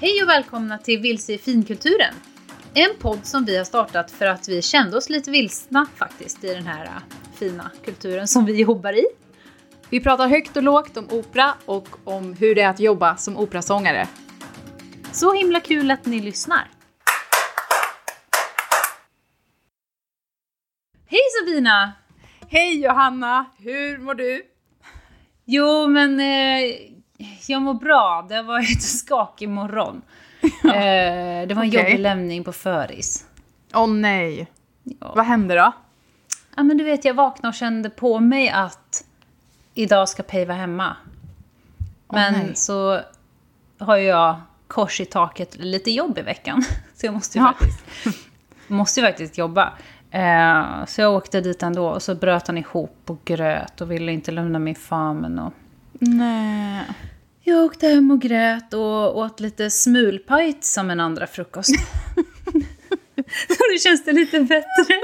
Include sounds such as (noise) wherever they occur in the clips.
Hej och välkomna till Vilse i finkulturen. En podd som vi har startat för att vi kände oss lite vilsna faktiskt i den här äh, fina kulturen som vi jobbar i. Vi pratar högt och lågt om opera och om hur det är att jobba som operasångare. Så himla kul att ni lyssnar. Hej Sabina! Hej Johanna! Hur mår du? Jo, men eh, jag mår bra. Det har varit en skakig morgon. Eh, det var en Okej. jobbig lämning på föris. Åh nej! Ja. Vad hände då? ja, men du vet, jag vaknade och kände på mig att idag ska Pej vara hemma. Men nej. så har jag kors i taket lite jobb i veckan. (laughs) Så jag måste ju Ja. faktiskt, måste ju faktiskt jobba. Eh, så jag åkte dit ändå och så bröt han ihop och gröt och ville inte lämna mig i famnen. Och Nej. Jag åkte hem och grät och åt lite smulpajt som en andra frukost. (laughs) nu känns det lite bättre. (laughs)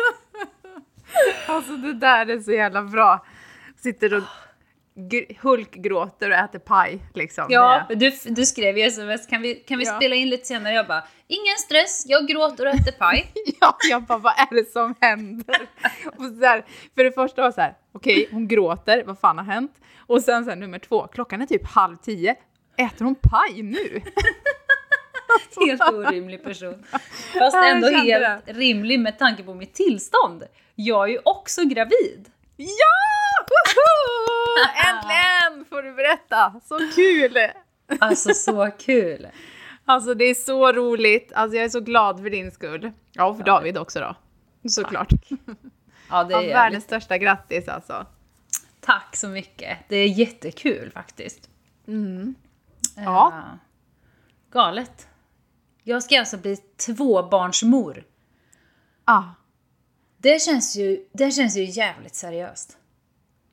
Alltså det där är så jävla bra. Sitter och gr- hulkgråter och äter paj liksom. Ja, Det- du, du skrev ju sms, kan vi, kan vi Ja. spela in lite senare? Jag bara, ingen stress, jag gråter och äter paj. (laughs) Ja, jag bara, vad är det som händer? (laughs) Och så här, för det första var så här, okej, hon gråter, vad fan har hänt? Och sen så här, nummer två, klockan är typ halv tio, äter hon paj nu? (laughs) Helt orimlig person. Fast ändå helt rimlig med tanke på mitt tillstånd. Jag är ju också gravid. Ja! Woho! (laughs) Äntligen får du berätta! Så kul! Alltså så kul. Alltså det är så roligt, alltså jag är så glad för din skull. Ja, och för David också då. Såklart. Ja, det Ja, är jävligt. världens största grattis alltså. Tack så mycket. Det är jättekul faktiskt. Ja. Eh, galet. Jag ska alltså bli tvåbarnsmor. Ah. Det känns ju, det känns ju jävligt seriöst.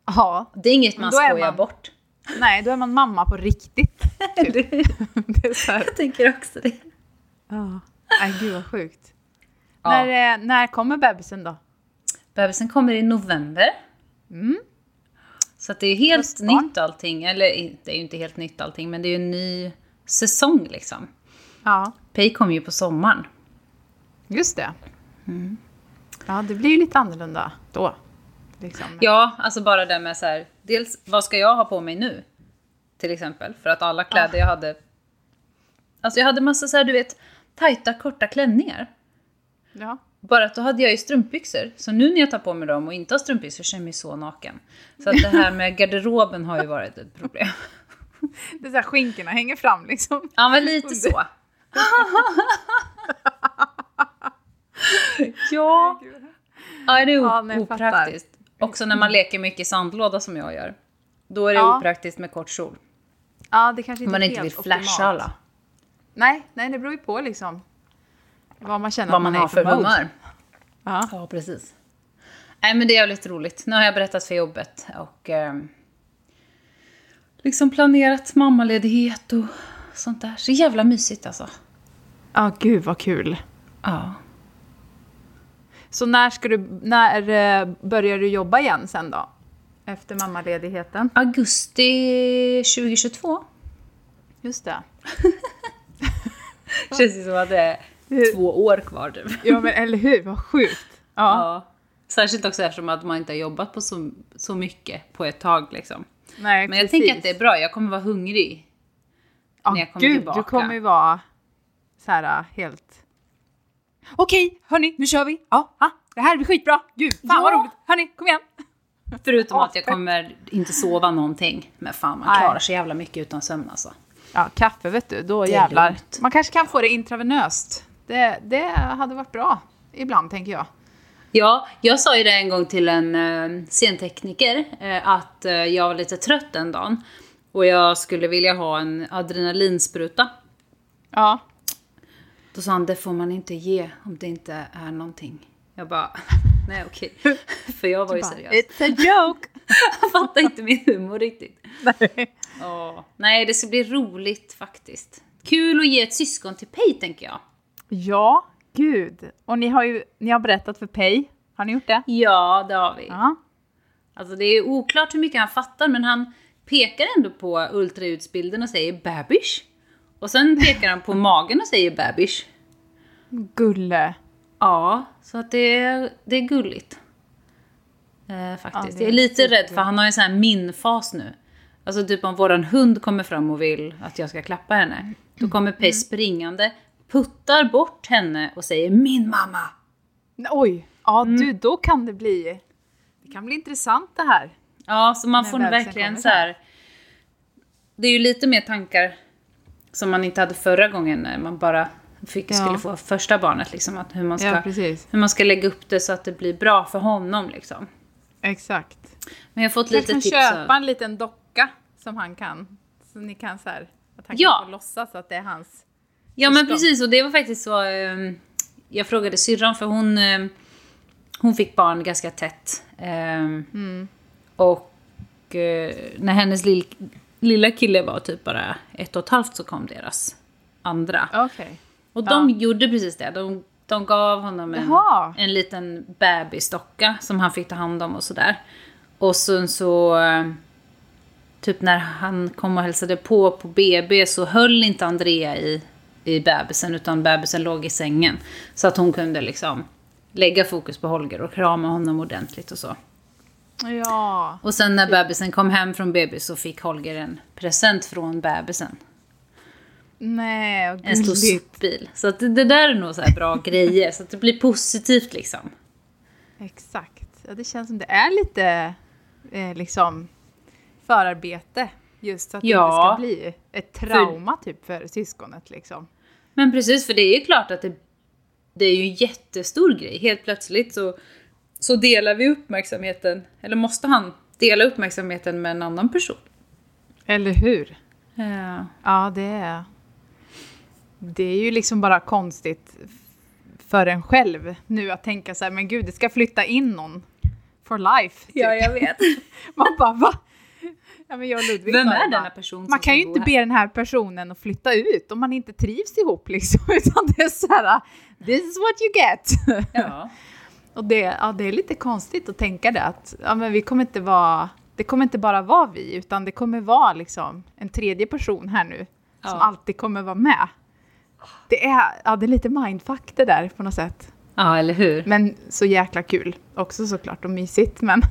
Ja, Det är inget man skojar man- bort. nej då är man mamma på riktigt. (laughs) Det- (laughs) Det är så här. Jag tänker också det. Ja. Nej gud vad sjukt. Ja. När, eh, när kommer bebisen då? Bebisen kommer i november. Mm. Så att det är helt Höstbarn. nytt allting. Eller det är ju inte helt nytt allting, men det är ju en ny säsong liksom. Ja, Pej kommer ju på sommaren. just det. Ja, det blir ju lite annorlunda då. Liksom. Ja, alltså bara det med så här. Dels, vad ska jag ha på mig nu? Till exempel. För att alla kläder jag hade... Alltså jag hade massa så här, du vet, tajta korta klänningar. Ja. Bara att då hade jag ju strumpbyxor. Så nu när jag tar på mig dem och inte har strumpbyxor känner jag mig så naken. Så att det här med (laughs) garderoben har ju varit ett problem. Det är så här, skinkorna hänger fram liksom. Ja, men lite så. (laughs) ja. Ja, det är Ja, opraktiskt. Också när man leker mycket i sandlåda som jag gör. Då är det Ja. opraktiskt med kort kjol. Ja, det kanske inte man är inte vill flasha alla. Nej, nej, det beror ju på liksom. Vad man känner Vad man är har för humör. Ja. Ja, precis. Nej, men det är jävligt roligt. Nu har jag berättat för jobbet och ehm, liksom planerat mammaledighet och sånt där. Så jävla mysigt alltså. Ja, gud vad kul. Ja. Så när ska du, när eh, börjar du jobba igen sen då? Efter mammaledigheten? Augusti 2022. Just det. (laughs) Känns ju som att det är två år kvar typ. Ja men eller hur, vad sjukt. Ja. Ja. Särskilt också eftersom att man inte har jobbat på så, så mycket på ett tag liksom. Nej, Men jag precis. tänker att det är bra, jag kommer vara hungrig. Ja, när jag kommer gud, tillbaka. du kommer ju vara så här helt... Okej, hörni, nu kör vi. Ja, ja, det här blir skitbra. Gud, fan Ja. vad roligt. Hörni, kom igen. Förutom att jag kommer inte sova någonting. Men fan, man klarar sig jävla mycket utan sömn alltså. Ja, kaffe vet du, då jävlar. lugnt. Man kanske kan få det intravenöst. Det, det hade varit bra ibland, tänker jag. Ja, jag sa ju det en gång till en eh, scentekniker eh, att eh, jag var lite trött den dagen. Och jag skulle vilja ha en adrenalinspruta. Ja. Då sa han, det får man inte ge om det inte är någonting. Jag bara, (laughs) nej okej. (laughs) För jag var ju seriös. It's a joke! (laughs) Jag fattar inte min humor riktigt. Nej. Åh. Nej, det ska bli roligt faktiskt. Kul att ge ett syskon till Pej, tänker jag. Ja, gud. Och ni har ju ni har berättat för Pej. Har ni gjort det? Ja, det har vi. Ja. Alltså det är oklart hur mycket han fattar, men han pekar ändå på ultraljudsbilden och säger bebis. Och sen pekar han på magen och säger bebis. Gulle. Ja, så att det är, det är gulligt. Eh, faktiskt. det jag är lite rädd för han har en sån här min-fas nu. Alltså typ om våran hund kommer fram och vill att jag ska klappa henne. Då kommer Pej springande, puttar bort henne och säger min mamma. Oj, ja Mm. du, då kan det bli... Det kan bli intressant det här. Ja, så man får verkligen så här. Det är ju lite mer tankar som man inte hade förra gången när man bara fick, Ja. skulle få första barnet. Liksom, att hur, man ska, Ja, hur man ska lägga upp det så att det blir bra för honom. Liksom. Exakt. Men jag har fått Kanske lite kan tips. köpa av- en liten docka som han kan. Så ni kan så här, att han Ja. kan få låtsas att det är hans. Ja men precis och det var faktiskt så. ehm, jag frågade syrran för hon, ehm, hon fick barn ganska tätt. Ehm, Mm. Och eh, när hennes lill, lilla kille var typ bara ett och ett halvt så kom deras andra. Okej. Och de gjorde precis det. De, de gav honom en, Jaha. en liten bebisdocka som han fick ta hand om och sådär. Och sen så... eh, Typ när han kom och hälsade på på BB så höll inte Andrea i, i bebisen utan bebisen låg i sängen. Så att hon kunde liksom lägga fokus på Holger och krama honom ordentligt och så. Ja. Och sen när bebisen kom hem från BB så fick Holger en present från bebisen. Nej, En stor sopbil. Så att det, det där är nog så här bra (laughs) grejer. Så att det blir positivt liksom. Exakt. Ja, det känns som det är lite eh, liksom förarbete. Just så att Ja. det inte ska bli ett trauma typ för syskonet liksom. Men precis, för det är ju klart att det, det är ju en jättestor grej. Helt plötsligt så, så delar vi uppmärksamheten, eller måste han dela uppmärksamheten med en annan person. Eller hur? Ja. Ja, det är... Det är ju liksom bara konstigt för en själv nu att tänka så här, men gud, det ska flytta in någon for life. Typ. jag vet. (laughs) Man bara, va? Ja, men jag och Ludvig Vem är denna person Man kan ju inte bo be den här personen att flytta ut om man inte trivs ihop (laughs) liksom, utan det är så här, this is what you get. Ja. (laughs) Och det, ja, det är lite konstigt att tänka det att ja, men vi kommer inte vara, det kommer inte bara vara vi, utan det kommer vara liksom en tredje person här nu som Ja. alltid kommer vara med. Det är, ja, det är lite mindfuck det där på något sätt. ja, eller hur? Men så jäkla kul också såklart och mysigt. Men,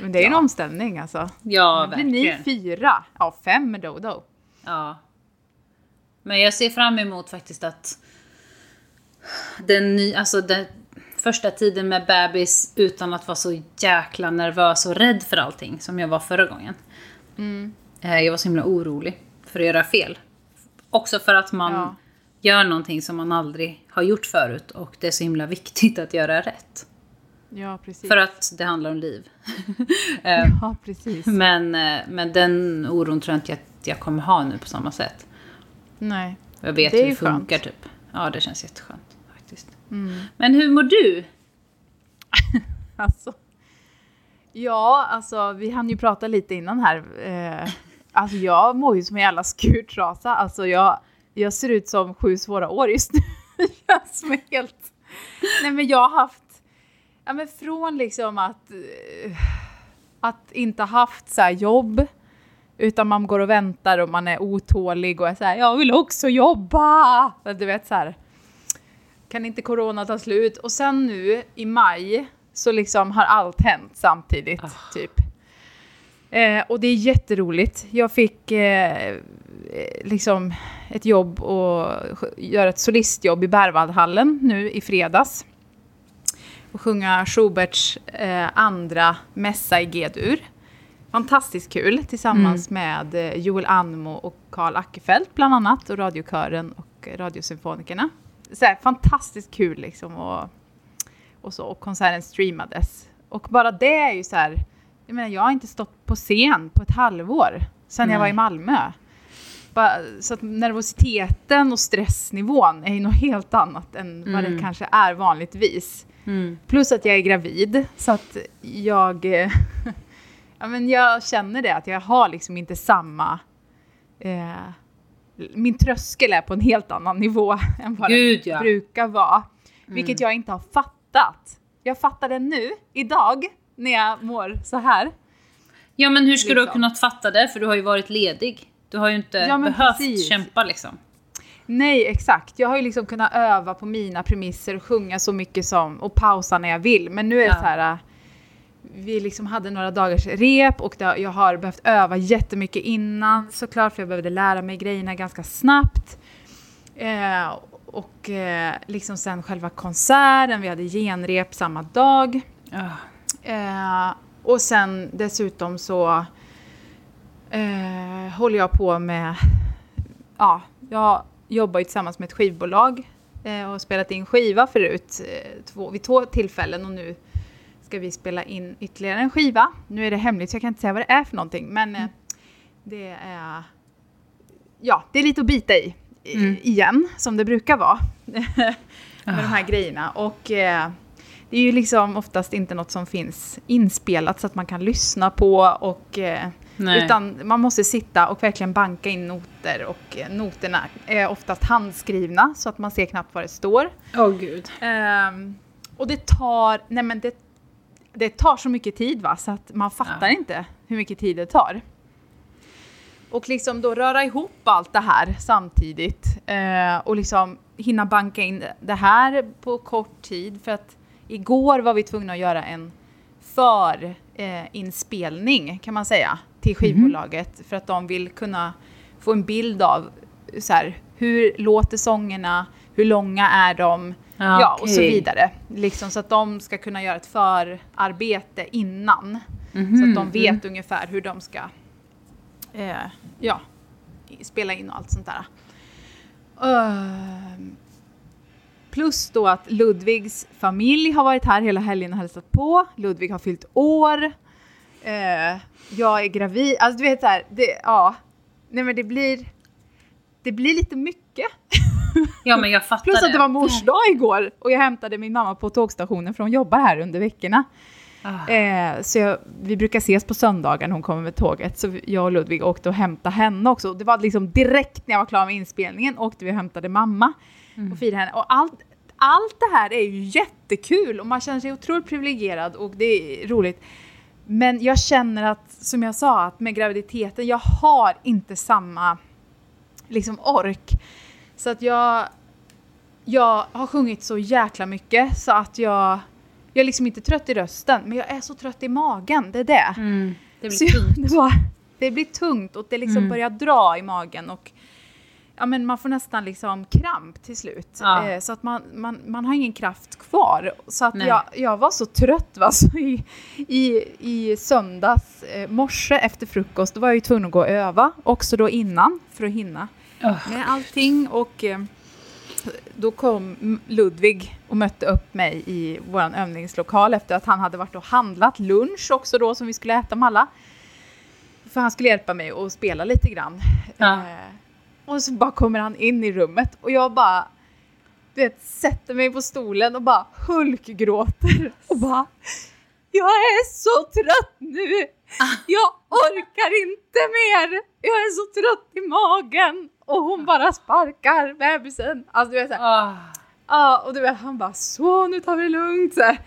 men det är en Ja. omställning alltså. Ja, Nu blir ni verkligen. fyra, ja fem med Dodo. Ja. Men jag ser fram emot faktiskt att den, ny, alltså den första tiden med bebis utan att vara så jäkla nervös och rädd för allting som jag var förra gången. Eh, Jag var så himla orolig för att göra fel. Också för att man Ja. gör någonting som man aldrig har gjort förut och det är så himla viktigt att göra rätt. Ja, precis. För att det handlar om liv. (laughs) Eh, Ja, precis. men, eh, men den oron tror jag inte att jag kommer ha nu på samma sätt. Nej. Jag vet Det hur det ju skönt. Mm. funkar typ. Ja, det känns jätteskönt Mm. Men hur mår du? (laughs) Alltså. Ja, alltså vi hann ju prata lite innan här. Eh, alltså jag mår ju som en jävla skurtrasa. Alltså jag, jag ser ut som sju svåra år just nu. (laughs) Känns helt... Nej men jag har haft... Ja men från liksom att... Eh, att inte haft så här jobb. Utan man går och väntar och man är otålig och är så här, jag vill också jobba! Du vet så här kan inte corona ta slut? Och sen nu i maj så liksom har allt hänt samtidigt, typ. Eh, och det är jätteroligt. Jag fick eh, eh, liksom ett jobb och göra ett solistjobb i Berwaldhallen nu i fredags. Och sjunga Schuberts eh, andra mässa i G-dur. Fantastiskt kul tillsammans med eh, Joel Anmo och Karl Ackerfeldt bland annat och radiokören och radiosymfonikerna. Så här, fantastiskt kul liksom och, och så och konserten streamades. Och bara det är ju så här, jag menar jag har inte stått på scen på ett halvår sedan jag var i Malmö. Bara, så att nervositeten och stressnivån är ju något helt annat än vad det kanske är vanligtvis. Plus att jag är gravid, så att jag... (laughs) ja, men jag känner det, att jag har liksom inte samma... Eh, min tröskel är på en helt annan nivå (laughs) än vad Gud, den ja. brukar vara. Vilket jag inte har fattat. Jag fattar det nu, idag, när jag mår så här. Ja, men hur ska du ha Liksom. kunnat fatta det? För du har ju varit ledig. Du har ju inte Ja, behövt precis. kämpa liksom. Nej, exakt. Jag har ju liksom kunnat öva på mina premisser och sjunga så mycket som och pausa när jag vill. Men nu är det Ja. så här. Vi liksom hade några dagars rep och det, jag har behövt öva jättemycket innan såklart för jag behövde lära mig grejerna ganska snabbt. Eh, och eh, liksom sen själva konserten, vi hade genrep samma dag. Eh, och sen dessutom så eh, håller jag på med, ja, jag jobbar ju tillsammans med ett skivbolag eh, och spelat in skiva förut två, vid två tillfällen och nu ska vi spela in ytterligare en skiva. Nu är det hemligt så jag kan inte säga vad det är för någonting men eh, det är, ja, det är lite att bita i, Mm. igen som det brukar vara (laughs) med de här grejerna och eh, det är ju liksom oftast inte något som finns inspelat så att man kan lyssna på och eh, Nej. utan man måste sitta och verkligen banka in noter och eh, noterna är oftast handskrivna så att man ser knappt vad det står. Åh gud. Ehm, och det tar, nej men det, det tar så mycket tid va så att man fattar Ja. inte hur mycket tid det tar. Och liksom då röra ihop allt det här samtidigt eh, och liksom hinna banka in det här på kort tid. För att igår var vi tvungna att göra en för eh, kan man säga till skivbolaget. För att de vill kunna få en bild av så här, hur låter sångerna, hur långa är de, Ja, ja, och så vidare. Liksom så att de ska kunna göra ett förarbete innan. Mhm, Så att de vet mm. ungefär hur de ska eh, ja, spela in och allt sånt där. Ehm, plus då att Ludvigs familj har varit här hela helgen och hälsat på. Ludvig har fyllt år. Eh, jag är gravid. Alltså du vet så här, det, ja. Nej men det blir, det blir lite mycket. (laughs) Ja men jag fattar Plus att det var mors dag igår och jag hämtade min mamma på tågstationen för hon jobbar här under veckorna. Ah. Eh, så jag, vi brukar ses på söndagar när hon kommer med tåget. Så jag och Ludvig åkte och hämtade henne också. Det var liksom direkt när jag var klar med inspelningen åkte vi och hämtade mamma och firade henne. Och allt, allt det här är ju jättekul och man känner sig otroligt privilegierad och det är roligt. Men jag känner att, som jag sa, att med graviditeten, jag har inte samma liksom ork. Så att jag, jag har sjungit så jäkla mycket så att jag, jag är liksom inte trött i rösten, men jag är så trött i magen, det är det. Mm, det Så blir jag- tungt. (laughs) Det, var, det blir tungt och det liksom Mm. börjar dra i magen och ja, men man får nästan liksom kramp till slut. Ja. Eh, så att man, man, man har ingen kraft kvar. Så att Nej. jag, jag var så trött va, (laughs) så i, i, i söndags eh, morse efter frukost, då var jag ju tvungen att gå och öva, också då innan för att hinna med allting och eh, då kom Ludvig och mötte upp mig i vår övningslokal efter att han hade varit och handlat lunch också då som vi skulle äta med alla. För han skulle hjälpa mig att spela lite grann. Ja. Eh, och så bara kommer han in i rummet och jag bara du vet, sätter mig på stolen och bara hulkgråter och bara Jag är så trött nu! (laughs) Jag orkar inte mer! Jag är så trött i magen! Och hon bara sparkar bebisen. Alltså du vet såhär, ah, ja och du vet han bara så nu tar vi det lugnt här.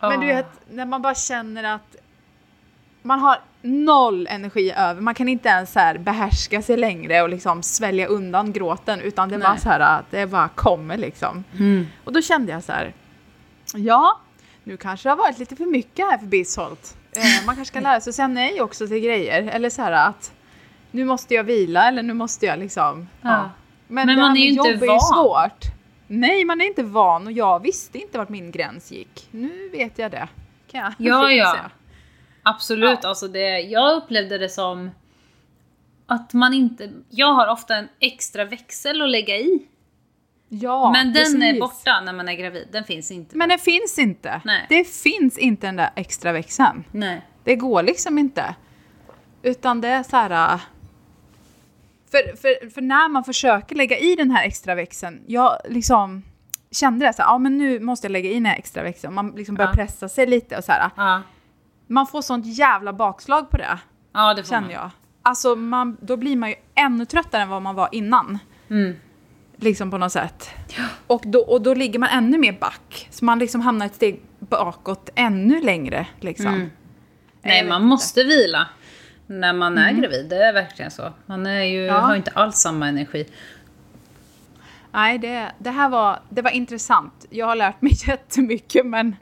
Men du ah. vet när man bara känner att man har noll energi över, man kan inte ens så här behärska sig längre och liksom svälja undan gråten utan det är bara Nej. så här att det bara kommer liksom. Mm. Och då kände jag så här, ja, nu kanske det har varit lite för mycket här för Bisholt. Eh, man kanske ska lära sig att säga nej också till grejer. Eller så här att nu måste jag vila eller nu måste jag liksom... Ja. Men, Men det man är ju inte jobb är van. svårt. Nej, man är inte van och jag visste inte vart min gräns gick. Nu vet jag det. Kan jag Ja, ja. säga. Absolut, Ja. alltså det, jag upplevde det som att man inte... Jag har ofta en extra växel att lägga i. Ja, men den är precis. borta när man är gravid, den finns inte. Men den finns inte. Nej. Det finns inte den där extra växeln. Nej. Det går liksom inte. Utan det är så här... äh, För, för, för när man försöker lägga i den här extra växeln, jag liksom kände det så här, ja men nu måste jag lägga i den här extra växeln. Man liksom börjar Ja. pressa sig lite och så här. Ja, Man får sånt jävla bakslag på det, ja det får känner man. jag. Alltså man, då blir man ju ännu tröttare än vad man var innan. Mm. Liksom på något sätt. Och då, och då ligger man ännu mer back. Så man liksom hamnar ett steg bakåt ännu längre liksom. Mm. Nej, man inte. måste vila. när man är gravid. Det är verkligen så. Man är ju, Ja. har inte alls samma energi. Nej, det, det här var, det var intressant. Jag har lärt mig (laughs) jättemycket, men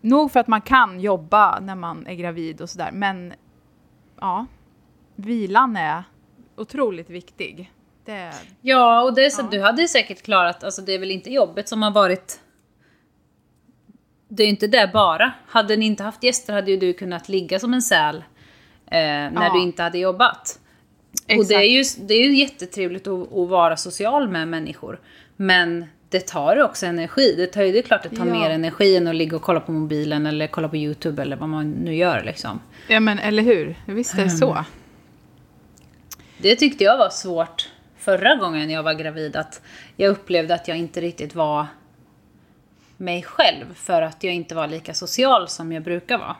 nog för att man kan jobba när man är gravid och sådär. Men ja, vilan är otroligt viktig. Det, Ja, och det är så, Ja. du hade säkert klarat, alltså det är väl inte jobbet som har varit... Det är ju inte det bara. Hade ni inte haft gäster hade ju du kunnat ligga som en säl eh, när Ja. du inte hade jobbat. Och det är, ju, det är ju jättetrevligt att, att vara social med människor. Men det tar ju också energi. Det, tar ju, det är klart det tar Ja. mer energi än att ligga och kolla på mobilen eller kolla på YouTube eller vad man nu gör liksom. Ja, men eller hur? Visst är det så. Det tyckte jag var svårt förra gången jag var gravid. Att jag upplevde att jag inte riktigt var mig själv. För att jag inte var lika social som jag brukar vara.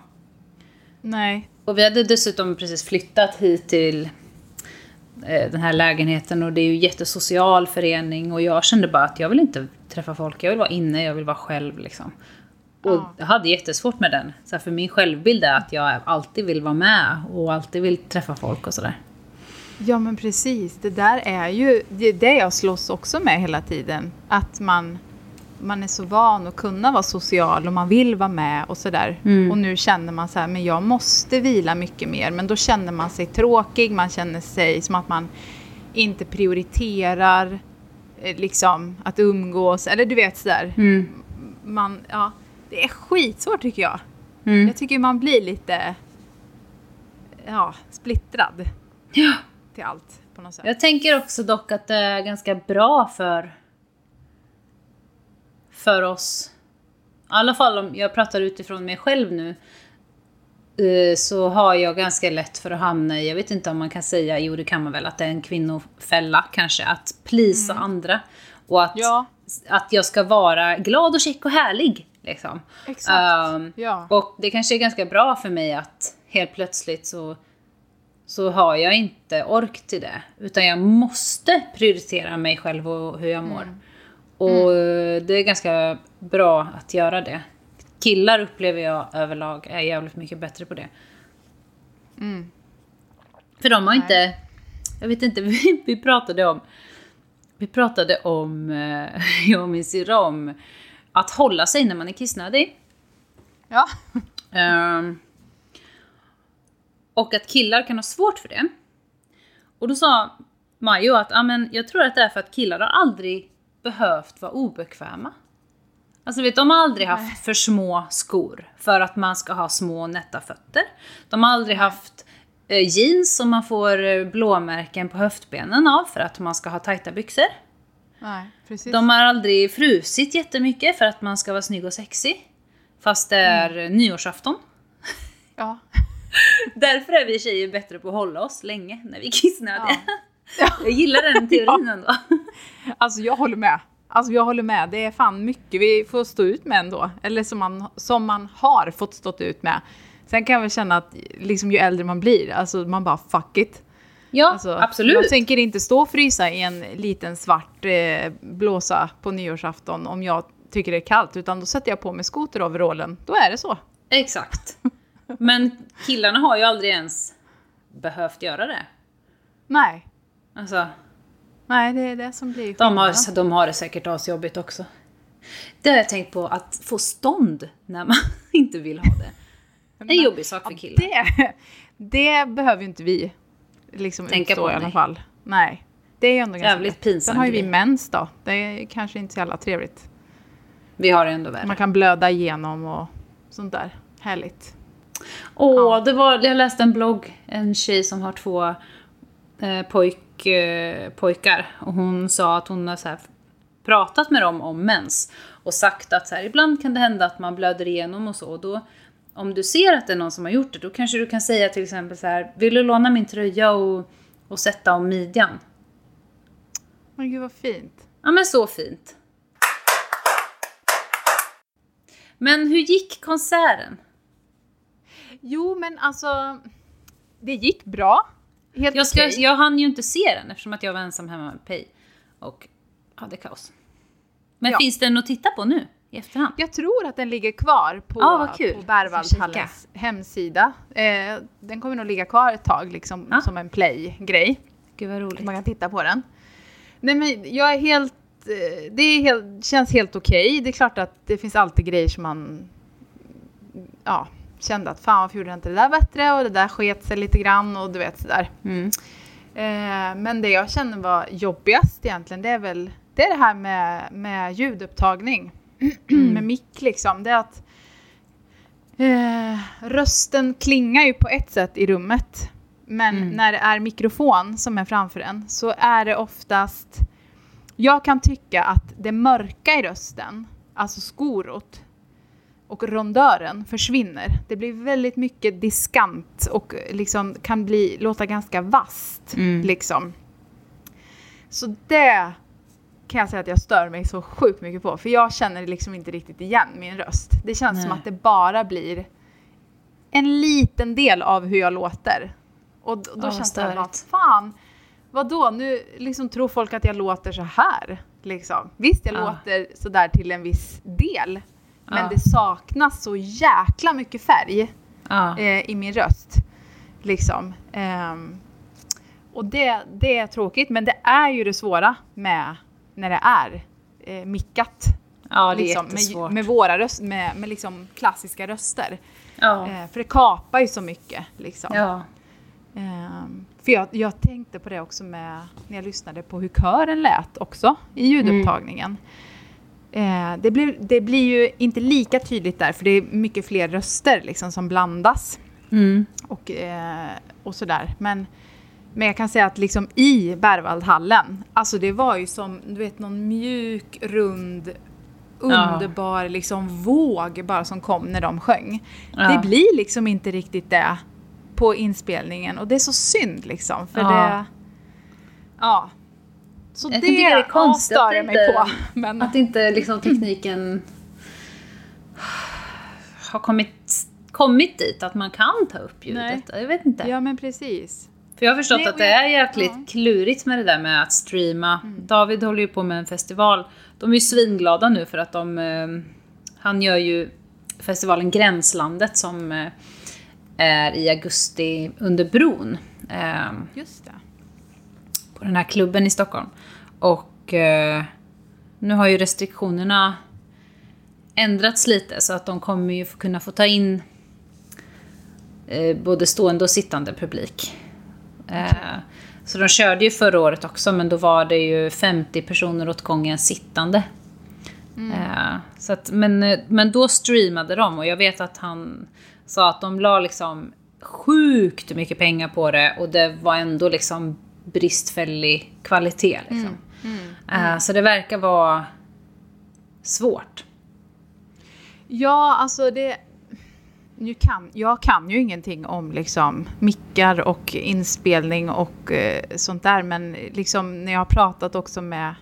Nej. Och vi hade dessutom precis flyttat hit till eh, den här lägenheten. Och det är ju jättesocial förening. Och jag kände bara att jag vill inte träffa folk. Jag vill vara inne, jag vill vara själv liksom. Och Ja. jag hade jättesvårt med den. Så för min självbild är att jag alltid vill vara med. Och alltid vill träffa folk och sådär. Ja, men precis. Det där är ju det, det jag slåss också med hela tiden. Att man, man är så van att kunna vara social och man vill vara med och sådär. Mm. Och nu känner man så här, men jag måste vila mycket mer. Men då känner man sig tråkig, man känner sig som att man inte prioriterar eh, liksom att umgås. Eller du vet sådär. Mm. Man, ja, det är skitsvårt tycker jag. Mm. Jag tycker man blir lite ja, splittrad Ja. Till allt på något sätt. Jag tänker också dock att det är ganska bra för, för oss. I alla fall om jag pratar utifrån mig själv nu. eh, Så har jag ganska lätt för att hamna i, jag vet inte om man kan säga, jo det kan man väl, att det är en kvinnofälla kanske. Att plisa andra. Och att, Ja. att jag ska vara glad och check och härlig. Liksom. Exakt. Ehm, Ja. Och det kanske är ganska bra för mig att helt plötsligt så, så har jag inte ork till det. Utan jag måste prioritera mig själv och hur jag mår. Och eh, det är ganska bra att göra det. Killar upplever jag överlag är jävligt mycket bättre på det. Mm. För de har inte... Jag vet inte, (laughs) vi, vi pratade om... Vi pratade om, eh, (laughs) jag och min syrra, om att hålla sig när man är kissnödig. Ja. Ehm, och att killar kan ha svårt för det. Och då sa Majo att ah, men, jag tror att det är för att killar har aldrig behövt vara obekväma. Alltså vet, de har aldrig haft för små skor för att man ska ha små nätta fötter. De har aldrig haft eh, jeans som man får eh, blåmärken på höftbenen av för att man ska ha tajta byxor. Nej, precis. De har aldrig frusit jättemycket för att man ska vara snygg och sexig. Fast det är Mm. nyårsafton. Ja. (laughs) (laughs) Därför är vi tjejer bättre på att hålla oss länge när vi är kissnödiga. Ja. (laughs) Jag gillar den (laughs) teorin ändå. Alltså jag håller med. Alltså jag håller med. Det är fan mycket vi får stå ut med ändå. Eller som man, som man har fått stått ut med. Sen kan jag väl känna att liksom ju äldre man blir, alltså man bara fuck it. Ja, Alltså, absolut. Jag tänker inte stå och frysa i en liten svart eh, blåsa på nyårsafton om jag tycker det är kallt. Utan då sätter jag på mig skoteroverallen. Då är det så. Exakt. Men killarna har ju aldrig ens behövt göra det. Nej. Alltså, Nej, det är det som blir de har, skillnaden. de har det säkert asjobbigt också. Det har jag tänkt på, att få stånd när man (laughs) inte vill ha det. Det är en jobbig sak för killar. Det, det behöver ju inte vi liksom Tänka utstå på, i alla fall. Nej. Det är ju ändå ganska Jävligt lätt. pinsam Sen har ju vi mens då. Det är kanske inte så jävla trevligt. Vi har det ändå värre. Man kan blöda igenom och sånt där. Härligt. Åh, det var, jag läste en blogg, en tjej som har två eh, pojk, eh, pojkar. Och hon sa att hon har så här pratat med dem om mens. Och sagt att så här, ibland kan det hända att man blöder igenom och så. Och då, om du ser att det är någon som har gjort det, då kanske du kan säga till exempel så här, vill du låna min tröja och, och sätta om midjan? Men gud vad fint. Ja men så fint. Men hur gick konserten? Jo, men alltså. Det gick bra. Helt Jag, ska, jag hann ju inte se den eftersom att jag var ensam hemma med Pej och hade kaos. Men Ja. finns den att titta på nu? i efterhand? Jag tror att den ligger kvar på, Ah, på Berwaldhallens hemsida. Eh, den kommer nog ligga kvar ett tag liksom, Ah. som en play-grej. Gud vad roligt. Man kan titta på den. Nej men jag är helt... eh, Det är helt, känns helt okej. Det är klart att det finns alltid grejer som man... Ja, kände att fan varför gjorde jag inte det där bättre och det där sket sig lite grann och du vet sådär. Mm. Eh, men det jag känner var jobbigast egentligen det är väl det, är det här med, med ljudupptagning. med mick liksom. Det är att eh, rösten klingar ju på ett sätt i rummet. Men Mm. när det är mikrofon som är framför en så är det oftast... Jag kan tycka att det mörka i rösten, alltså skorot och rondören försvinner. Det blir väldigt mycket diskant och liksom kan bli, låta ganska vasst. Mm. Liksom. Så det kan jag säga att jag stör mig så sjukt mycket på. För jag känner liksom inte riktigt igen min röst. Det känns som Nej. att det bara blir en liten del av hur jag låter. Och då, då vad känns det, vad störigt. fan, vadå, nu liksom tror folk att jag låter så här. Liksom. Visst, jag Ja. låter sådär till en viss del. Men det saknas så jäkla mycket färg eh, i min röst. Liksom. Ehm, och det, det är tråkigt, men det är ju det svåra med när det är eh, mickat. ja, det är liksom, jättesvårt. med, med våra röst, med, med liksom klassiska röster. ja. Eh, för det kapar ju så mycket. Liksom. ja. Ehm, för jag, jag tänkte på det också med, när jag lyssnade på hur kören lät också i ljudupptagningen. Eh, det, blir, det blir ju inte lika tydligt där, för det är mycket fler röster liksom, som blandas Mm. och, eh, och sådär. Men, men jag kan säga att liksom i Berwaldhallen, alltså det var ju som du vet någon mjuk, rund, underbar liksom våg bara som kom när de sjöng. Ja. Det blir liksom inte riktigt det på inspelningen och det är så synd liksom. För Ja. det... Ja. Så Jag det, är konstigt stör jag mig på. (laughs) Men, Att inte liksom tekniken har kommit, kommit dit att man kan ta upp ljudet. Jag vet inte. ja men precis. För jag har förstått Nej, att det är jäkligt ja. Mm. klurigt med det där med att streama. David håller ju på med en festival. De är ju svinglada nu för att de... Eh, han gör ju festivalen Gränslandet som eh, är i augusti under bron. Eh, Just det. På den här klubben i Stockholm. Och eh, nu har ju restriktionerna ändrats lite så att de kommer ju kunna få ta in eh, både stående och sittande publik. Eh, så de körde ju förra året också men då var det ju 50 personer åt gången sittande. Eh, så att, men, eh, men då streamade de och jag vet att han sa att de la liksom sjukt mycket pengar på det och det var ändå liksom bristfällig kvalitet. Liksom. Eh, så det verkar vara svårt. Ja, alltså det... Nu kan, jag kan ju ingenting om liksom mickar och inspelning och eh, sånt där, men liksom när jag har pratat också med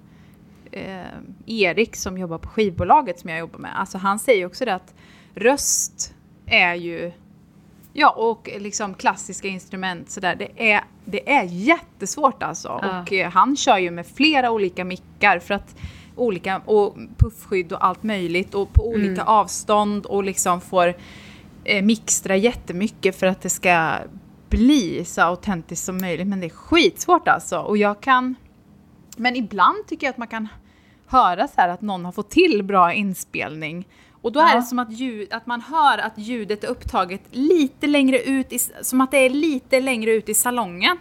eh, Erik som jobbar på skivbolaget som jag jobbar med, alltså han säger också det att röst är ju Ja, och liksom klassiska instrument sådär, det är, det är jättesvårt alltså. Ja. Och eh, han kör ju med flera olika mickar för att olika, och puffskydd och allt möjligt och på olika avstånd och liksom får eh, mixtra jättemycket för att det ska bli så autentiskt som möjligt. Men det är skitsvårt alltså. Och jag kan, men ibland tycker jag att man kan höra så här att någon har fått till bra inspelning. Och då är Ja. det som att, ljud, att man hör att ljudet är upptaget lite längre ut, i, som att det är lite längre ut i salongen.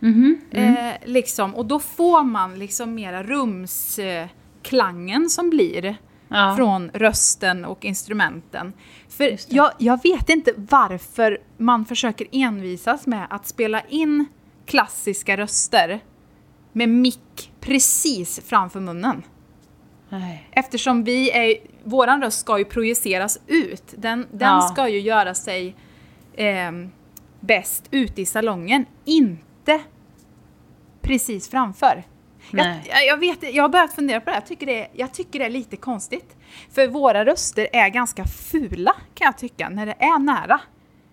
Mhm. Eh, liksom. Och då får man liksom mera rumsklangen eh, klangen som blir Ja. från rösten och instrumenten. För jag, jag vet inte varför man försöker envisas med att spela in klassiska röster med mick precis framför munnen. Nej. Eftersom vi är, våran röst ska ju projiceras ut. Den, den Ja. ska ju göra sig ehm, bäst ute i salongen, inte precis framför. Jag, jag, vet, jag har börjat fundera på det här. jag tycker det, jag tycker det är lite konstigt. För våra röster är ganska fula kan jag tycka, när det är nära.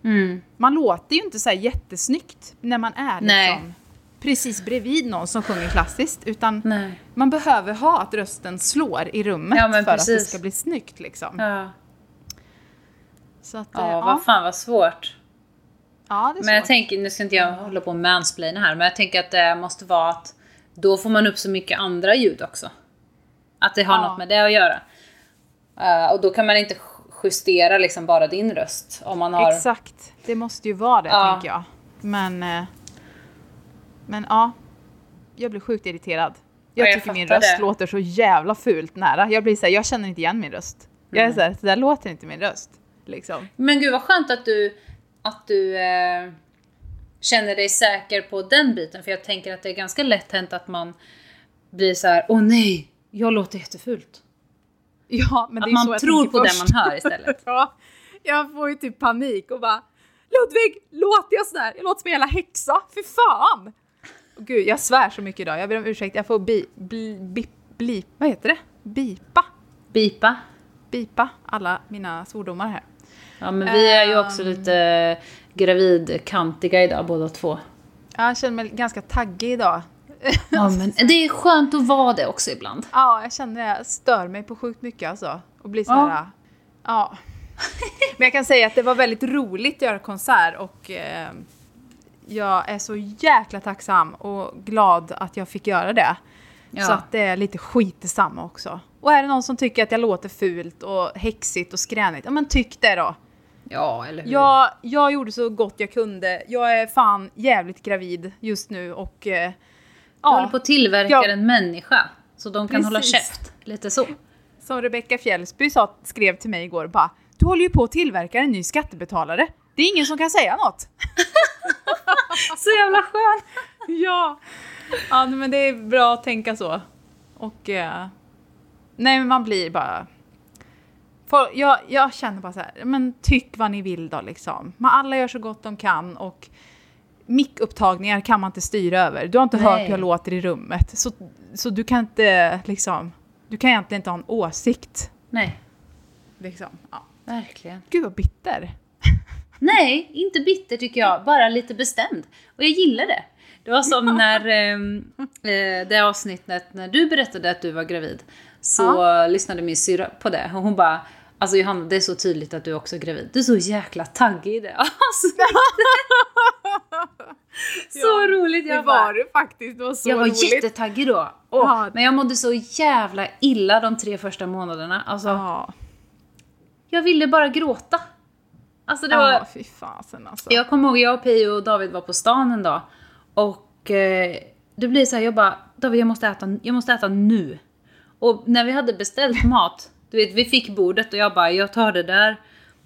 Mm. Man låter ju inte så jättesnyggt när man är Nej. liksom precis bredvid någon som sjunger klassiskt. Utan Nej. man behöver ha att rösten slår i rummet Ja, för att det precis. ska bli snyggt. Liksom. Ja, Så att, ja, eh, vad fan vad svårt. ja, Men jag svårt. tänker, nu ska inte jag hålla på och mansplaina här, men jag tänker att det måste vara att då får man upp så mycket andra ljud också. Att det har Ja. något med det att göra. Eh, och då kan man inte justera liksom bara din röst. Om man har... Exakt, det måste ju vara det Ja. tänker jag. Men, eh, men ja, jag blir sjukt irriterad. Jag Ja, jag tycker min röst det. låter så jävla fult nära. Jag blir så här, jag känner inte igen min röst. Jag är så här, så där låter inte min röst. Liksom. Men gud vad skönt att du, att du eh, känner dig säker på den biten. För jag tänker att det är ganska lätt hänt att man blir så här: åh nej, jag låter jättefult. Ja, men Att det är man så tror på det först. man hör istället. (laughs) ja, jag får ju typ panik och bara Ludvig, låter jag sådär? Jag låter som en jävla häxa, fy fan! Gud, jag svär så mycket idag. Jag ber om ursäkt, jag får bi, bli, bi, bli, vad heter det? Bipa. Bipa. Bipa alla mina svordomar här. Ja men vi är ju också Ehm. lite gravidkantiga idag båda två. Jag känner mig ganska taggig idag. Ja men det är skönt att vara det också ibland. Ja, jag känner det. Jag stör mig på sjukt mycket alltså. Och blir så Ja. här... Ja. Men jag kan säga att det var väldigt roligt att göra konsert och eh, jag är så jäkla tacksam och glad att jag fick göra det. Ja. Så att det är lite skit detsamma också. Och är det någon som tycker att jag låter fult och häxigt och skränigt, ja men tyck det då. Ja eller hur. Jag, jag gjorde så gott jag kunde. Jag är fan jävligt gravid just nu och eh, Du håller på att tillverka Ja. en människa. Så de kan hålla Precis. käft. Lite så. Som Rebecca Fjällsby sa, skrev till mig igår bara Du håller ju på att tillverka en ny skattebetalare. Det är ingen som kan säga något. (laughs) Så jävla skönt. ja. ja, men det är bra att tänka så. Och eh, nej, men man blir bara... För jag, jag känner bara så här, men tyck vad ni vill då liksom. Man, alla gör så gott de kan och mickupptagningar kan man inte styra över. Du har inte hört Nej. hur jag låter i rummet. Så, så du kan inte liksom, du kan egentligen inte ha en åsikt. Nej, Liksom. Ja. verkligen. Gud vad bitter. (laughs) Nej, inte bitter tycker jag. Bara lite bestämd. Och jag gillar det. Det var som när ehm, eh, det avsnittet när du berättade att du var gravid. Så lyssnade min syrra på det och hon bara Alltså Johanna, det är så tydligt att du också är gravid. Du är så jäkla taggig i det. (laughs) Alltså, så Ja, roligt! Det Jag var bara, du faktiskt, det var så jag var roligt. jättetaggig då. Åh, Ja. Men jag mådde så jävla illa de tre första månaderna. Alltså, Ja, jag ville bara gråta. Alltså det var... ja fy fasen alltså. Jag kommer ihåg, jag och Pio och David var på stan en dag. Och eh, det blir så här, jag bara, David jag måste äta, jag måste äta nu. Och när vi hade beställt (laughs) mat, du vet vi fick bordet och jag bara, jag tar det där.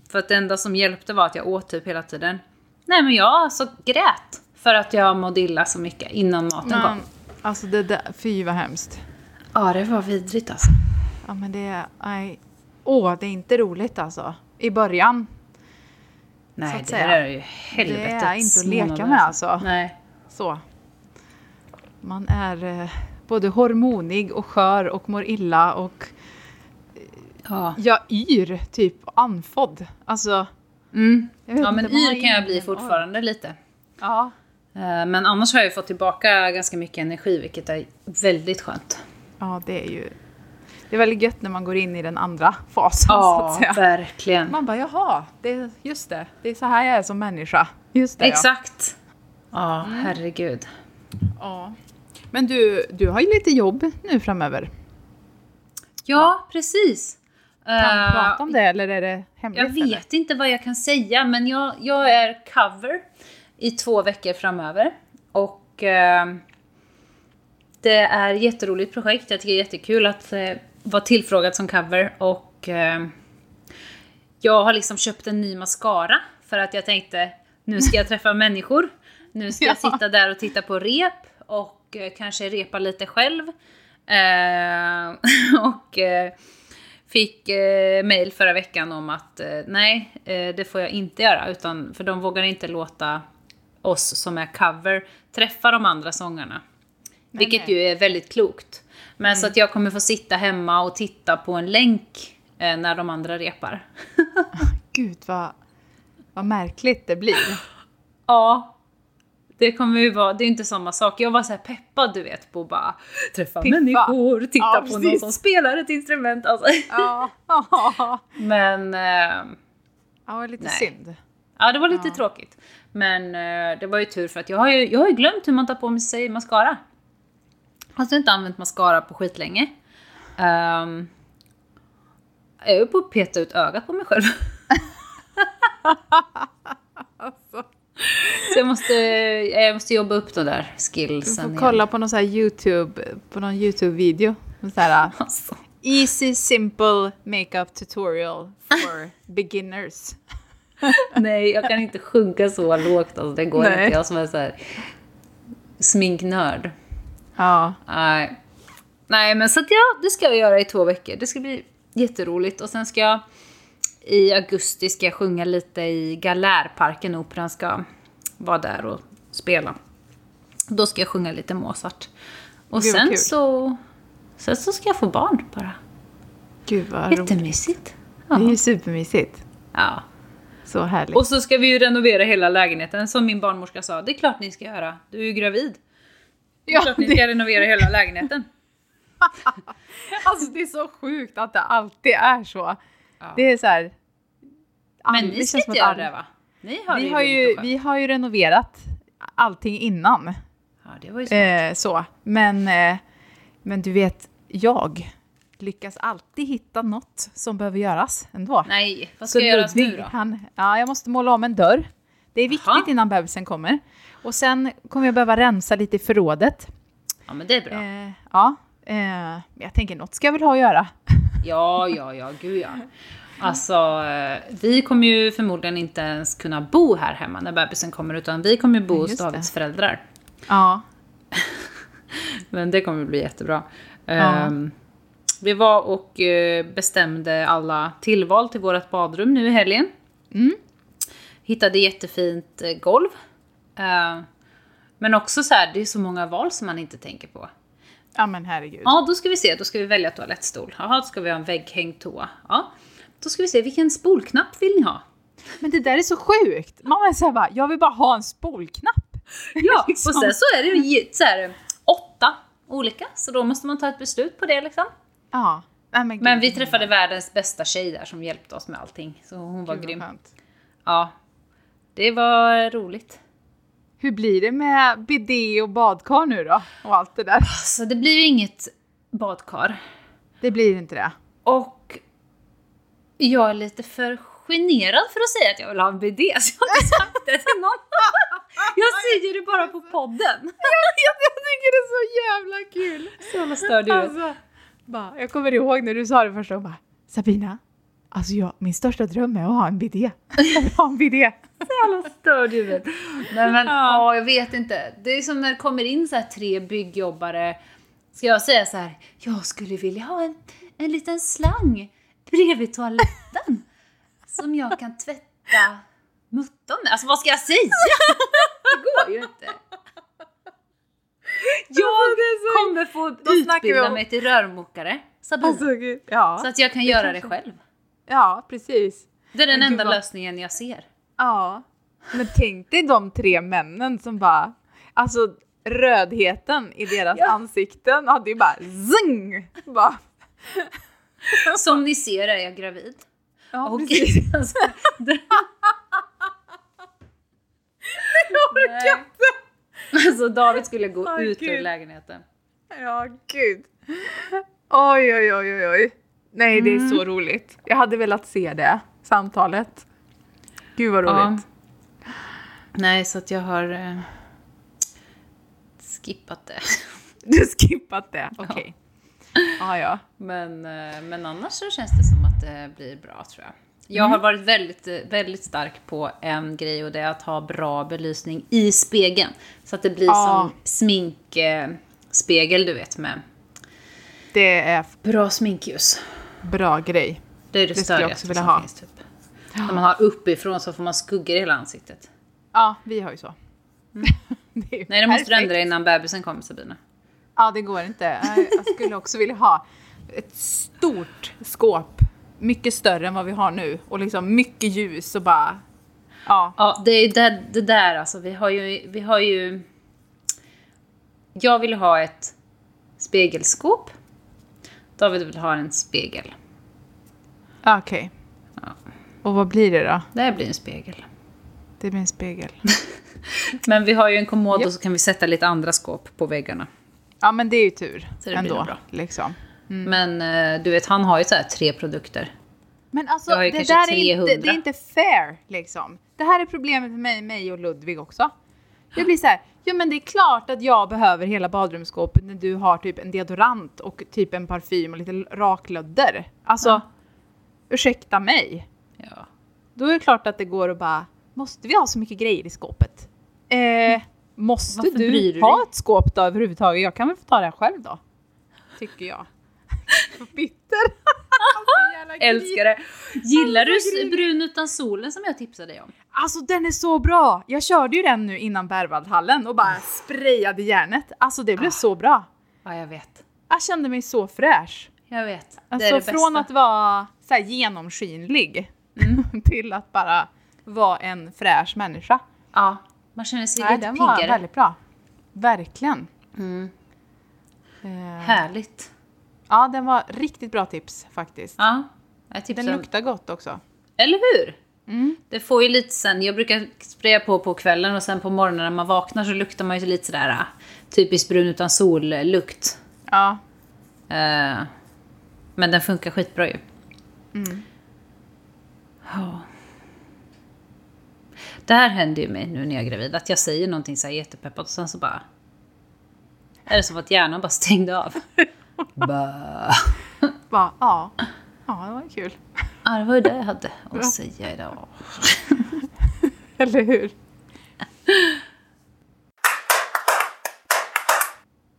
För att det enda som hjälpte var att jag åt typ hela tiden. Nej men jag alltså grät. För att jag mådde illa så mycket innan maten Men, kom. alltså det där, fy vad hemskt. Ja det var vidrigt alltså. Ja men det är, nej. Åh, det är inte roligt alltså. I början, Så Nej att det säga. är ju helvetets Det är inte att leka med, alltså. Nej. så. Man är eh, både hormonig och skör och mår illa och Ja. jag yr, typ andfådd. Alltså, Mm. Ja men yr kan jag bli fortfarande lite. Ja. Eh, Men annars har jag ju fått tillbaka ganska mycket energi, vilket är väldigt skönt. Ja, det är ju... Det är väldigt gött när man går in i den andra fasen så att säga. verkligen. Man bara jaha, det just det, det är så här jag är som människa. Just det, Exakt. Ja, Mm. herregud. Ja. ja. Men du, du har ju lite jobb nu framöver. Ja, precis. Kan Eh, du prata om det eller är det hemligt? jag vet inte vad jag kan säga, men jag, jag är cover i två veckor framöver. Och eh, det är ett jätteroligt projekt. Jag tycker det är jättekul att eh, vara tillfrågad som cover. Och eh, jag har liksom köpt en ny mascara för att jag tänkte nu ska jag träffa (laughs) människor. Nu ska jag Ja. sitta där och titta på rep och eh, kanske repa lite själv. Eh, (laughs) och eh, fick eh, mail förra veckan om att eh, nej, eh, det får jag inte göra. Utan, för de vågar inte låta oss som är cover träffa de andra sångarna. Vilket nej. ju är väldigt klokt. Men så att jag kommer få sitta hemma och titta på en länk eh, när de andra repar. (laughs) Gud vad, vad märkligt det blir. Ja. Det kommer ju vara, det är inte samma sak. Jag var så peppad du vet på att bara träffa Piffa. människor, titta Ja, på någon precis. som spelar ett instrument. Alltså. Ja, (laughs) ja. Men eh, ja lite Nej. synd. ja, det var lite Ja. tråkigt. Men eh, det var ju tur för att jag har ju, jag har ju glömt hur man tar på sig mascara. Alltså inte använt mascara på skitlänge. Um, jag är på att peta ut ögat på mig själv. (laughs) Alltså. Så jag måste, jag måste jobba upp de där Du skillsen får kolla på någon här YouTube, på någon YouTube-video. Så här, (laughs) Alltså. Easy simple makeup tutorial for (laughs) beginners. Nej, jag kan inte sjunka så lågt. Alltså, det går Nej. inte. Jag som är så här sminknörd. Ja. Nej. Nej, men så att ja, det ska jag göra i två veckor. Det ska bli jätteroligt. Och sen ska jag i augusti ska jag sjunga lite i Galärparken. Operan ska vara där och spela. Då ska jag sjunga lite Mozart. Och Gud, sen kul. så, sen så ska jag få barn bara. Gud vad roligt. Jättemysigt. Det är Ja. ju supermysigt. ja. Så härligt. Och så ska vi ju renovera hela lägenheten som min barnmorska sa. Det är klart ni ska göra. Du är ju gravid. Ja, klart ni det- ska renovera hela lägenheten. (laughs) Alltså det är så sjukt att det alltid är så. Ja. Det är så här... Men ni ska inte att göra det va? Ni har Vi har, ju, vi har ju renoverat allting innan. Ja, det var ju smart. Eh, så. Men, eh, men du vet, jag lyckas alltid hitta något som behöver göras ändå. Nej, vad Så ska göras nu då? Han, ja, jag måste måla om en dörr. Det är viktigt Jaha. innan bebisen kommer. Och sen kommer jag behöva rensa lite i förrådet. Ja, men det är bra. Eh, ja, eh, jag tänker något ska jag väl ha att göra. (laughs) Ja, ja, ja, gud ja. Alltså, eh, vi kommer ju förmodligen inte ens kunna bo här hemma när bebisen kommer, utan vi kommer ju bo hos. Davids föräldrar. Ja, (laughs) Men det kommer bli jättebra. Ja. Ehm, vi var och eh, bestämde alla tillval till vårt badrum nu i helgen. Mm. Hittade jättefint eh, golv. Ehm, men också så här, det är så många val som man inte tänker på. ja men herregud. Ja, då ska vi se. Då ska vi välja toalettstol. Jaha, då ska vi ha en vägghängd toa. Ja. Då ska vi se, vilken spolknapp vill ni ha? Men det där är så sjukt. Mamma är såhär bara, jag vill bara ha en spolknapp. Ja, Liksom. (laughs) och sen så är det så här, åtta olika. Så då måste man ta ett beslut på det liksom. Ja. Nej, men, Men vi träffade världens bästa tjej där som hjälpte oss med allting. Så hon var Gud, grym. Ja. Det var roligt. Hur blir det med bidé och badkar nu då? Och allt det där. Så det blir ju inget badkar. Det blir inte det. Och jag är lite för generad för att säga att jag vill ha en bidé, så jag har inte sagt det till någon. (laughs) Jag säger det bara på podden. (laughs) jag, jag tycker det är så jävla kul. Så jävla störd huvudet. Alltså, bara, jag kommer ihåg när du sa det första gången bara, Sabina, alltså jag, min största dröm är att ha en bidé. Vill ha en bidé. jävla störd. Nej men, Ja. ja. jag vet inte. Det är som när det kommer in så här tre byggjobbare. Ska jag säga så här, jag skulle vilja ha en, en liten slang bredvid toaletten. som jag kan tvätta mutton med. Alltså vad ska jag säga? Det går ju inte. Jag kommer få utbilda mig till rörmokare, Sabina. Alltså, ja. så att jag kan det göra det själv. Ja, precis. Det är den Men enda vad- lösningen jag ser. Ja. Men tänk dig de tre männen som bara, alltså rödheten i deras Ja. ansikten hade ju bara zing! Bara, (laughs) Som ni ser är jag gravid. ja, Och precis. (laughs) alltså, det, Jag orkar inte! alltså David skulle gå Åh, ut ur Gud. lägenheten. Ja, gud. Oj, oj, oj, oj, oj. Nej, det är Mm. så roligt. Jag hade velat se det samtalet. Gud vad roligt. Nej, så att jag har eh, skippat det. (laughs) Du har skippat det, okej. Ja, ja. Men, eh, men annars så känns det som att det blir bra tror jag. Jag har varit väldigt, eh, väldigt stark på en grej och det är att ha bra belysning i spegeln. Så att det blir Ja. som sminkspegel du vet med Det är bra sminkljus. Bra grej. Det är det, Det skulle jag också vilja ha. finns typ. När man har uppifrån så får man skuggor i hela ansiktet. Ja, vi har ju så. (laughs) det är ju Nej, det måste du ändra innan bebisen kommer Sabina. Ja, det går inte. Jag- Jag skulle också vilja ha ett stort skåp. Mycket större än vad vi har nu. Och liksom mycket ljus och bara... Ja. Ja, det är det, det där alltså. Vi har ju... Vi har ju jag vill ha ett spegelskåp. David vill ha en spegel. Okej. Och vad blir det då? Det här blir en spegel. Det blir en spegel. (laughs) Men vi har ju en kommod Japp. och så kan vi sätta lite andra skåp på väggarna. Ja, men det är ju tur. Så det blir ändå, nog bra. Liksom. Men eh, du vet, han har ju så här tre produkter. Men alltså, det där är inte, 300. det är inte fair liksom. Det här är problemet med mig, mig och Ludvig också. Det blir så här, ja men det är klart att jag behöver hela badrumsskåpet när du har typ en deodorant och typ en parfym och lite raklödder. Alltså, Ja. ursäkta mig. Ja. Då är det klart att det går att bara, måste vi ha så mycket grejer i skåpet? Eh, måste Varför bryr du du ha ett skåp då överhuvudtaget? Jag kan väl få ta det här själv då? Tycker jag. (laughs) Bitter. (laughs) Så jävla Älskar det. Gillar du Alltså, s- Brun utan solen som jag tipsade dig om? Alltså den är så bra! Jag körde ju den nu innan Berwaldhallen och bara sprayade järnet. Alltså det blev Ah. så bra. Ja, jag vet. Jag kände mig så fräsch. Jag vet. det Alltså är det från bästa. att vara så genomskinlig (laughs) till att bara vara en fräsch människa. Ja, man känner sig Nej, lite den var piggare. väldigt bra. Verkligen. Mm. Eh, Härligt. ja, den var riktigt bra tips faktiskt. Ja, jag tipsar. Den luktar gott också. Eller hur? Mm. Det får ju lite sen, jag brukar spraya på på kvällen och sen på morgonen när man vaknar så luktar man ju lite sådär äh, typiskt brun utan sol-lukt. Ja. Eh, men den funkar skitbra ju. Mm. Ja. Det här händer ju mig nu när jag är gravid, att jag säger någonting så här jättepeppat och sen så bara... Är det som att hjärnan bara stängde av. (laughs) Bara, ja. Ja, det var kul. Ja, det var ju det jag hade att säga idag. (laughs) Eller hur?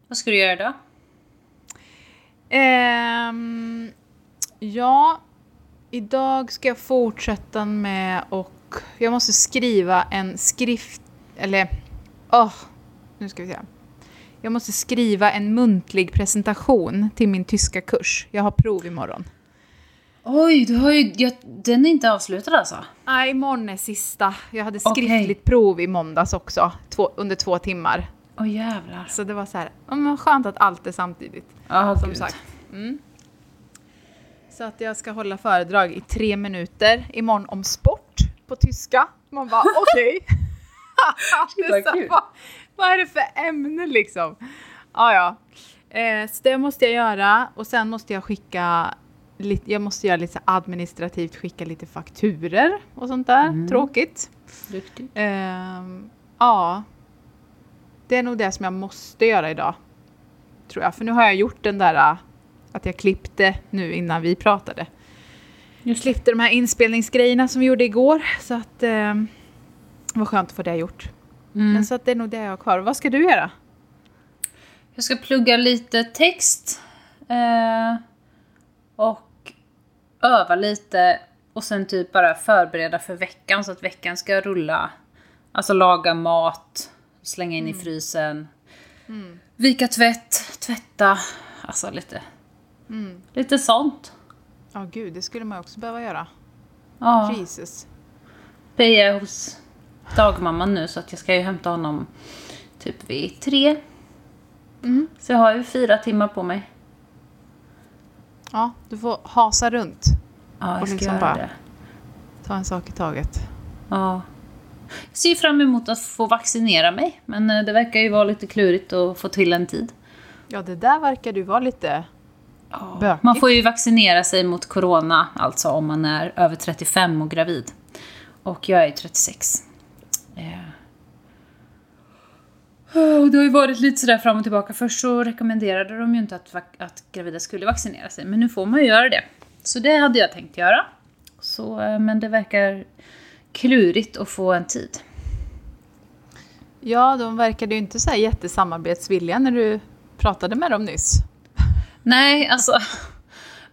Vad ska du göra idag? Ehm, ja, idag ska jag fortsätta med och jag måste skriva en skrift, eller, åh, nu ska vi se. Jag måste skriva en muntlig presentation till min tyska kurs. Jag har prov imorgon. Oj, du har ju, jag, den är inte avslutad alltså? Nej, imorgon är sista. Jag hade skriftligt prov i måndags också, två, under två timmar. Åh jävlar. Så det var så här, skönt att allt är samtidigt. Ja, som gud. sagt. Mm. Så att jag ska hålla föredrag i tre minuter imorgon om sport på tyska. Man bara (laughs) okej. (laughs) Är vad så vad, vad är det för ämne liksom? Ja, ja. Eh, så det måste jag göra och sen måste jag skicka lite, jag måste göra lite administrativt, skicka lite fakturer och sånt där. Mm. Tråkigt. Duktig. Ehm, ja. Det är nog det som jag måste göra idag. Tror jag. För nu har jag gjort den där äh, att jag klippte nu innan vi pratade. Just Klippte de här inspelningsgrejerna som vi gjorde igår. Så att ehm, det var skönt att få det gjort. Mm. Men så att det är nog det jag har kvar. Vad ska du göra? Jag ska plugga lite text. Eh, och öva lite. Och sen typ bara förbereda för veckan så att veckan ska rulla. Alltså laga mat, slänga in i frysen. Vika tvätt, tvätta. Alltså lite, Mm. lite sånt. Ja gud, det skulle man också behöva göra. Ja, Jesus. Peja är hos dagmamman nu så att jag ska ju hämta honom typ vid tre. Mm. Så jag har ju fyra timmar på mig. Ja, du får hasa runt. Ja, jag Och ska liksom göra bara- det. Ta en sak i taget. Ja. Jag ser fram emot att få vaccinera mig, men eh, det verkar ju vara lite klurigt att få till en tid. Ja, det där verkar du vara lite... Bökigt. Man får ju vaccinera sig mot corona, alltså om man är över 35 och gravid. Och jag är 36. Eh. Och det har ju varit lite sådär fram och tillbaka. Först så rekommenderade de ju inte att, att gravida skulle vaccinera sig, men nu får man ju göra det. Så det hade jag tänkt göra. Så, eh, men det verkar klurigt att få en tid. Ja, de verkade ju inte så här jättesamarbetsvilliga när du pratade med dem nyss. Nej, alltså.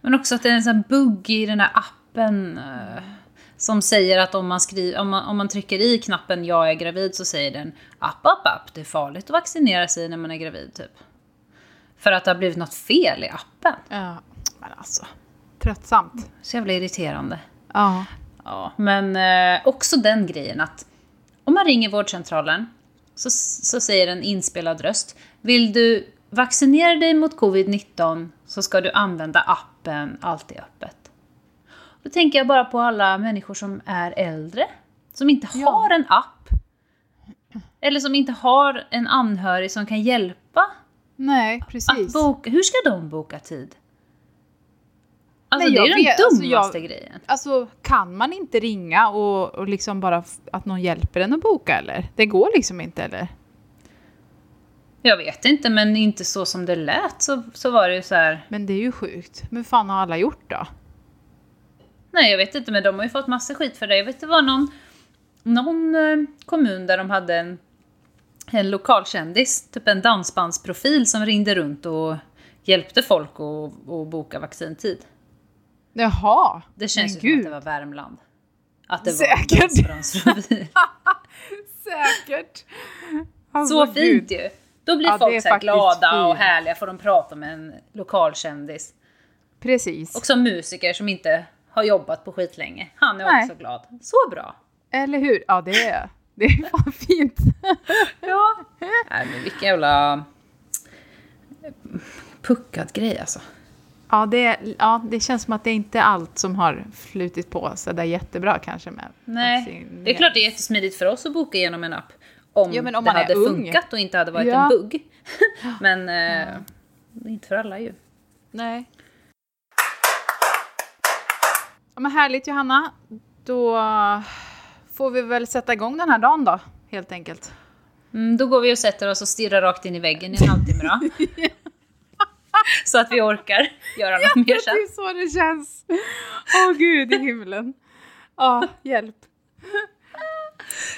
Men också att det är en sån bugg i den här appen. Som säger att om man, skriver, om, man, om man trycker i knappen jag är gravid så säger den app, app, app. Det är farligt att vaccinera sig när man är gravid typ. För att det har blivit något fel i appen. Ja, men alltså. Tröttsamt. Så jävla irriterande. Ja. Ja, men eh, också den grejen att om man ringer vårdcentralen så, så säger en inspelad röst Vill du vaccinera dig mot covid-19 så ska du använda appen Allt är öppet. Då tänker jag bara på alla människor som är äldre, som inte Ja. har en app. Eller som inte har en anhörig som kan hjälpa Nej, att precis. boka. Hur ska de boka tid? Alltså Nej, det är jag den vet, alltså, dummaste jag- grejen. Alltså, kan man inte ringa och, och liksom bara att någon hjälper en att boka eller? Det går liksom inte eller? Jag vet inte, men inte så som det lät så, så var det ju så här. Men det är ju sjukt. Men fan har alla gjort då? Nej, jag vet inte, men de har ju fått massa skit för det. Jag vet det var någon, någon eh, kommun där de hade en, en lokalkändis, typ en dansbandsprofil som ringde runt och hjälpte folk att, att boka vaccintid. Jaha! Det känns ju som att det var Värmland. Att det Säkert. var en dansbandsprofil. (laughs) Säkert! Så Alltså, fint gud. ju! Då blir Ja, folk så glada och fint. härliga för de pratar med en lokalkändis. Precis. Och som musiker som inte har jobbat på skitlänge. Han är Nej. också glad. Så bra! Eller hur? Ja, det är, det är fan (laughs) fint. Ja. Nej men vilken jävla puckad grej alltså. Ja det, ja, det känns som att det inte är allt som har flutit på så där jättebra kanske med Nej, det är klart det är jättesmidigt för oss att boka genom en app. Om, Ja, om det hade funkat och inte hade varit Ja. en bugg. (laughs) men eh, inte för alla ju. Nej. Ja, men härligt Johanna. Då får vi väl sätta igång den här dagen då, helt enkelt. Mm, då går vi och sätter oss och stirrar rakt in i väggen i en halvtimme då. (laughs) Så att vi orkar göra något mer Det sen. är så det känns. Åh gud i himlen. Ja, hjälp.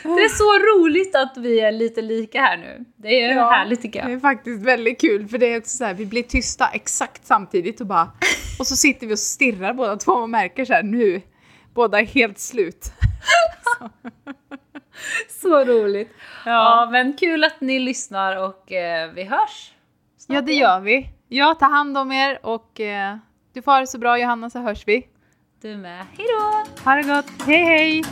Det är så roligt att vi är lite lika här nu. Det är Ja, härligt tycker Det jag. är faktiskt väldigt kul för det är också så här, vi blir tysta exakt samtidigt och bara och så sitter vi och stirrar båda två och märker så här nu, båda är helt slut. (laughs) Så roligt. Ja. men kul att ni lyssnar och eh, vi hörs. snart Ja, det gör vi. Ja, ta hand om er och eh, du får ha det så bra Johanna så hörs vi. Du med. Hejdå! Ha det gott. Hej hej!